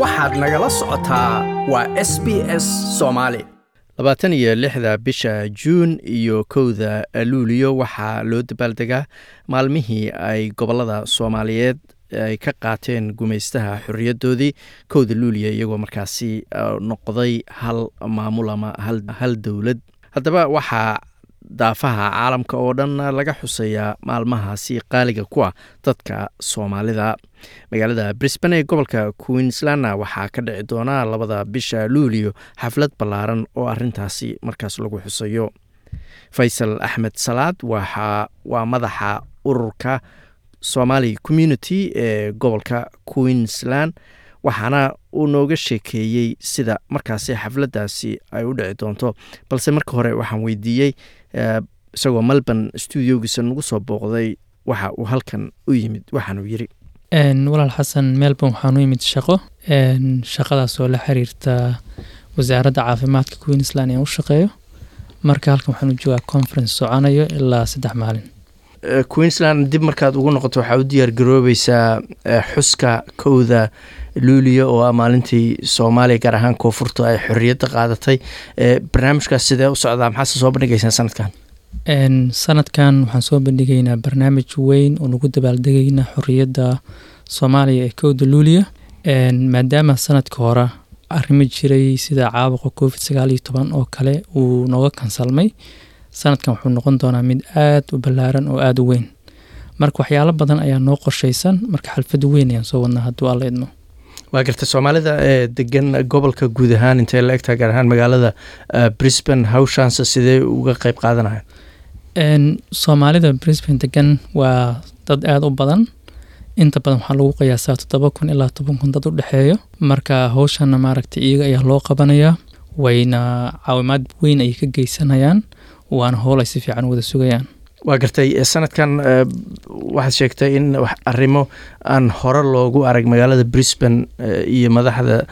waxaad nagala socotaa waa s b s soomaali labaatan iyo lixda bisha juun iyo kowda luuliyo waxaa loo dabaaldegaa maalmihii ay gobollada soomaaliyeed ay ka qaateen gumaystaha xorriyaddoodii kowda luuliya iyagoo markaasi noqday hal maamul ama hal dowlad. Haddaba waxaa daafaha caalamka oo dhan laga xuseeyaa maalmahaasi qaaliga ku ah dadka soomaalida. Magaalada brisbane ee gobolka queenslandna waxaa ka dhici doona labada bisha luuliyo xaflad ballaaran oo arintaasi markaas lagu xuseeyo. Faysal axmed salaad waa madaxa ururka somali community ee gobolka queensland waxaana uu nooga sheekeeyey sida markaasi xafladdaasi ay u dhici doonto. Balse marka hore waxaan weydiiyey isagoo melbourne studiogiisa nagu soo booqday waxa uu halkan u yimid waxaanuu yiri walaal xasan melbourne waxaan u yimid shaqo. Shaqadaas oo la xiriirta wasaaradda caafimaadka queensland ee u shaqeeyo. Marka halkan waxaan u joogaa conference soconayo ilaa saddex maalin queensland dib markaad ugu noqoto waxaa u diyaar garoobeysaa xuska kowda luuliya oo ah maalintii soomaaliya gaar ahaan koonfurta ay xorriyadda qaadatay. Barnaamijkaas sidee u socdaa? Maxaase soo bandhigaysaan sanadkan sanadkan waxaan soo bandhigaynaa barnaamij weyn oo nagu dabaaldegaynaa xorriyadda soomaaliya ee kowda luuliya maadaama sanadka hore arrimo jiray sida caabuqa covid sagaal iyo toban oo kale uu nooga kansalmay sanadkan wuxuu noqon doonaa mid aad u ballaaran oo aada u weyn. Marka waxyaalo badan ayaa noo qorshaysan marka xalfad weyn ayaan soo wadnaa hadduu alla idmo. Waa garta soomaalida ee degan gobolka guud ahaan intay la egtaha gaar ahaan magaalada brisbane hawshaanse sidee uga qeyb qaadanaya? Soomaalida brisbane degan waa dad aada u badan. Inta badan waxaa lagu qiyaasaa toddoba kun ilaa toban kun dad u dhexeeyo. Marka hawshana maaragtay iyaga ayaa loo qabanayaa wayna caawimaad weyn ayay ka geysanayaan waana howl ay si fiican wada sugayaan. Waa gartay sanadkan waxaad sheegtay in arrimo aan hore loogu arag magaalada brisbane iyo madaxda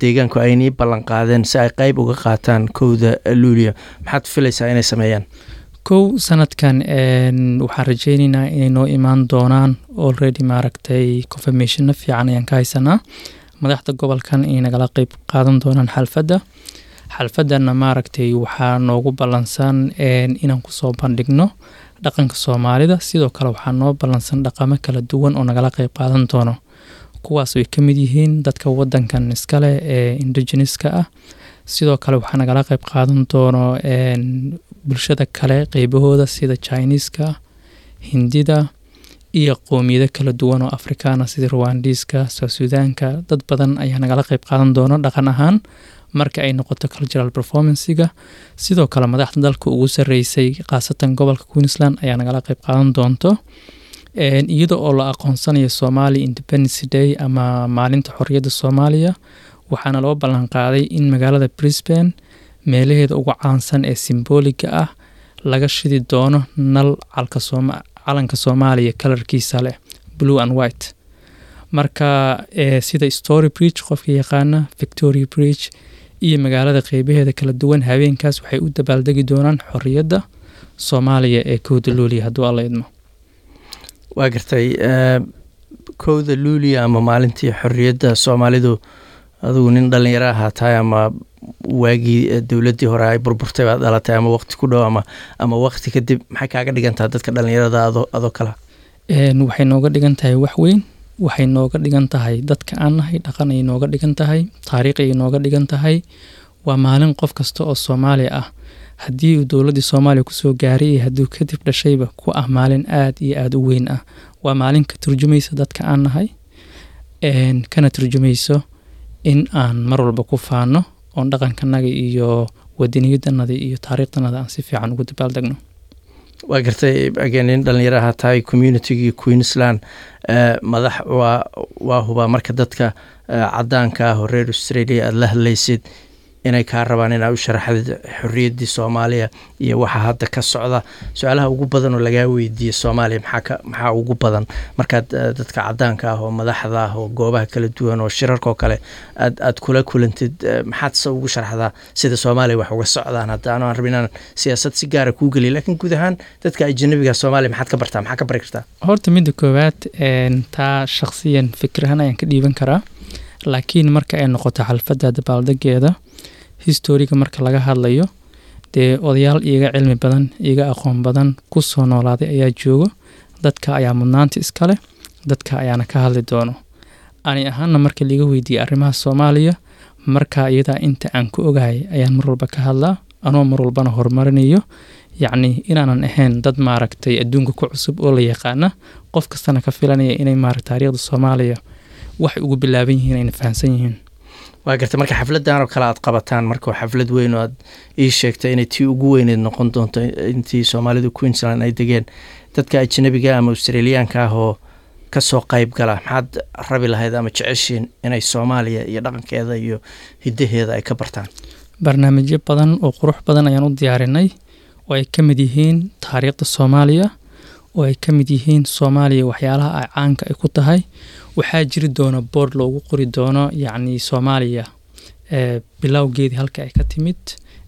deegaanku aynii ballan qaadeen si ay qeyb uga qaataan kowda luuliya. Maxaad filaysaa inay sameeyaan? Kow sanadkan waxaan rajeyneynaa inay noo imaan doonaan already maaragtay confirmationna fiican ayaan ka haysanaa. Madaxda gobolkan inay nagala qeyb qaadan doonaan xalfadda xalfadana maaragtay waxaa noogu ballansan inaan ku soo bandhigno dhaqanka soomaalida. Sidoo kale waxaa noo ballansan dhaqamo kala duwan oo nagala qeyb qaadan doono. Kuwaas ay ka mid yihiin dadka wadankan iskale ee indigeneska ah. Sidoo kale waxaa nagala qeyb qaadan doono bulshada kale qeybahooda sida chineeska hindida iyo qowmiyado kala duwan oo afrikaana sida ruwandiiska sousudaanka dad badan ayaa nagala qeyb qaadan doono dhaqan ahaan marka ay noqoto cultural performancega sidoo kale madaxda dalka ugu sareysay khaasatan gobolka queensland ayaa nagala qeyb qaadan doonto iyada oo la aqoonsanayo somalia independence day ama maalinta xorriyadda soomaaliya. Waxaana loo ballan qaaday in magaalada brisbane meelaheeda ugu caansan ee simbooliga ah laga shidi doono nal calanka soomaaliya kalarkiisa leh blue and white. Marka sida story bridge qofka yaqaana victoria bridge iyo magaalada qeybaheeda kala duwan habeenkaas waxay u dabaaldegi doonaan xorriyadda soomaaliya ee kowda luuliya. Hadduu alla idmo. Waa gartay kowda luuliya ama maalintii xorriyadda soomaalidu adugu nin dhalinyaro ahaa tahay ama waagii dowladdii hore ay burburtay baad dhalatay ama waqti ku dhow ama ama waqti kadib maxay kaaga dhigantaha dadka dhalinyarada adoo adoo kala waxay nooga dhigan tahay wax weyn waxay nooga dhigan tahay. Dadka aan nahay dhaqan ayay nooga dhigan tahay taariikh ayay nooga dhigan tahay. Waa maalin qof kasta oo soomaaliya ah. Haddii uu dowladdii soomaaliya ku soo gaaray iyo hadduu kadib dhashayba ku ah maalin aada iyo aada u weyn ah. Waa maalin ka turjumaysa dadka aan kana turjumayso in aan mar walba ku faano oon dhaqankanaga iyo wadaniyadanada iyo taariikhdanada aan si fiican ugu dabaaldegno waa gartay nin dhalinyaro ahaa tahay communitygii queensland madax waa hubaa marka dadka cadaanka ah oo reer australia aada la hadlaysid inay kaa rabaan inaa u sharaxdid xorriyaddii soomaaliya iyo waxa hadda ka socda. Su'aalaha ugu badan oo lagaa weydiiye soomaaliya maxaa maxaa ugu badan? Markaad dadka cadaanka ah oo madaxda ah oo goobaha kala duwan oo shirarka oo kale aad aad kula kulantid maxaad se ugu sharaxdaa sida soomaaliya wax uga socdaan? Hadda ano aan rabin inaan siyaasad si gaara kuu geliya lakiin guud ahaan dadka ajanabiga soomaaliya maxaad ka bartaa maxaa ka bari kartaa? Horta midda koowaad taa shakhsiyan fikrahan ayaan ka dhiiban karaa. Laakiin marka ay noqoto xalfadda dabaaldegeeda historiga marka laga hadlayo dee odayaal iiga cilmi badan iiga aqoon badan ku soo noolaaday ayaa joogo dadka ayaa mudnaanta iska leh dadka ayaana ka hadli doono. Ani ahaana marka liiga weydiiyey arrimaha soomaaliya marka iyadaa inta aan ku ogahay ayaan mar walba ka hadlaa anoo mar walbana horumarinayo yacni inaanan ahayn dad maaragtay adduunka ku cusub oo la yaqaana qof kastana ka filanaya inay maaragta taariikhda soomaaliya waxay ugu bilaaban yihiin ayna fahamsan yihiin waa garta marka xafladan oo kale aad qabataan marka xaflad weyn oo aad ii sheegtay inay tii ugu weyneed noqon doonto intii soomaalidu queensland ay degeen. Dadka ajanabiga ama australiyaanka ah oo ka soo qayb gala maxaad rabi lahayd ama jeceshiin inay soomaaliya iyo dhaqankeeda iyo hidaheeda ay ka bartaan? Barnaamijyo badan oo qurux badan ayaan u diyaarinay oo ay ka mid yihiin taariikhda soomaaliya oo ay ka mid yihiin soomaaliya waxyaalaha ay caanka ay ku tahay. Waxaa jiri doona boord loogu qori doono yacni soomaaliya ee bilowgeedii halka ay ka timid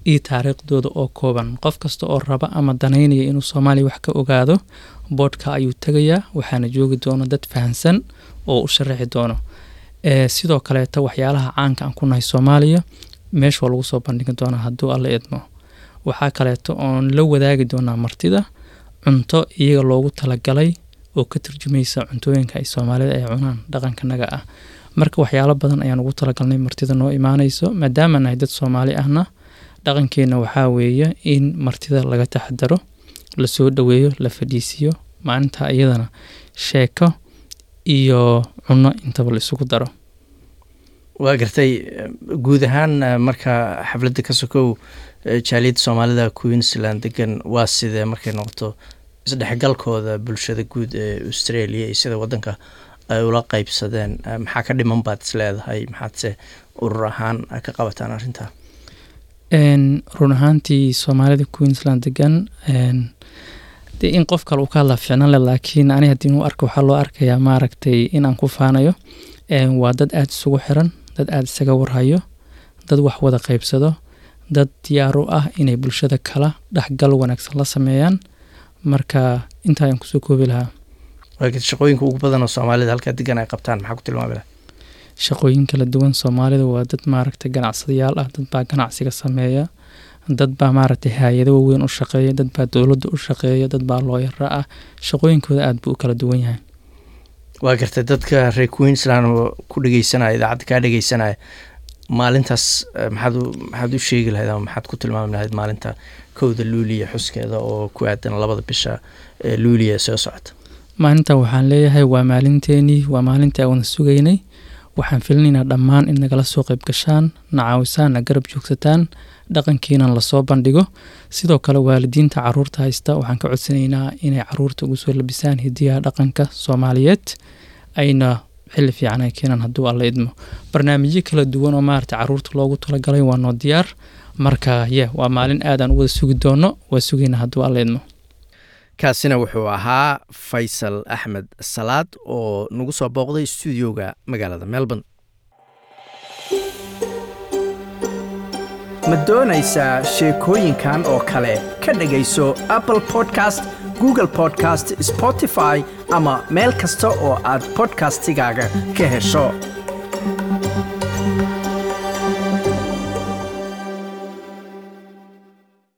iyo taariikhdooda oo kooban. Qof kasta oo raba ama danaynaya inuu soomaaliya wax ka ogaado boodhka ayuu tegayaa waxaana joogi doono dad fahamsan oo u sharaxi doono. Sidoo kaleeta waxyaalaha caanka aan ku nahay soomaaliya meesha waa lagu soo bandhigi doonaa hadduu alla idmo waxaa kaleeto oon la wadaagi doonaa martida cunto iyaga loogu talagalay oo ka turjumaysa cuntooyinka ay soomaalida ay cunaan dhaqankanaga ah. Marka waxyaalo badan ayaan ugu talagalnay martida noo imaanayso maadaama nahay dad soomaali ahna dhaqankeenna waxaa weeye in martida laga taxadaro la soo dhoweeyo la fadhiisiyo maalinta iyadana sheeko iyo cunno intaba la isugu daro. Waa gartay guud ahaan marka xafladda ka sokow jaaliyadda soomaalida queensland degan waa sidee markay noqoto isdhexgalkooda bulshada guud ee australia iyo sida wadanka ay ula qeybsadeen maxaa ka dhiman baad is leedahay? Maxaadse urur ahaan ka qabataan arrintaa? Run ahaantii soomaalida queensland degan dee in qof kale uu ka hadlaa ficnan le laakiin ani haddii inuu arko waxaa loo arkayaa maaragtay in aan ku faanayo waa dad aada isugu xiran dad aada isaga warhayo dad wax wada qeybsado dad diyaar u ah inay bulshada kala dhexgal wanaagsan la sameeyaan marka intaa ayaan ku soo koobi lahaa. Shaqooyinka ugu badan oo soomaalida halkaa degan ay qabtaan maxaa ku tilmaami laha shaqooyin kala duwan soomaalida waa dad maaragtay ganacsadayaal ah dad baa ganacsiga sameeya dad baa maaragtay hay'ado waaweyn u shaqeeya dad baa dowladda u shaqeeya dad baa looyara ah. Shaqooyinkooda aada buu u kala duwan yahay. Waa gartay dadka reer queensland oo ku dhegeysanaya idaacadda kaa dhegeysanaya maalintaas maxaad maxaad u sheegi lahayd ama maxaad ku tilmaami lahayd maalinta kowda luuliya xuskeeda oo ku aadan labada bisha luuliya soo socota. Maalinta waxaan leeyahay waa maalinteenii waa maalintii aan wada sugaynay. Waxaan filinaynaa dhammaan in nagala soo qayb gashaan na caawisaan garab joogsataan dhaqankiinan la soo bandhigo. Sidoo kale waalidiinta carruurta haysta waxaan ka codsanaynaa inay carruurta ugu soo labisaan hidiyaha dhaqanka soomaaliyeed. Ayna xilli fiican ay keenaan hadduu alla idmo. Barnaamijyo kala duwan oo maarata carruurta loogu talagalay waa noo diyaar marka ye waa maalin aadaan u wada sugi doono waa sugayna hadduu alla idmo kaasina wuxuu ahaa faysal axmed salaad oo nagu soo booqday stuudioga magaalada melbourne. Ma doonaysaa sheekooyinkan oo kale? Ka dhegayso apple podcast google podcast spotify ama meel kasta oo aad bodkastigaaga ka hesho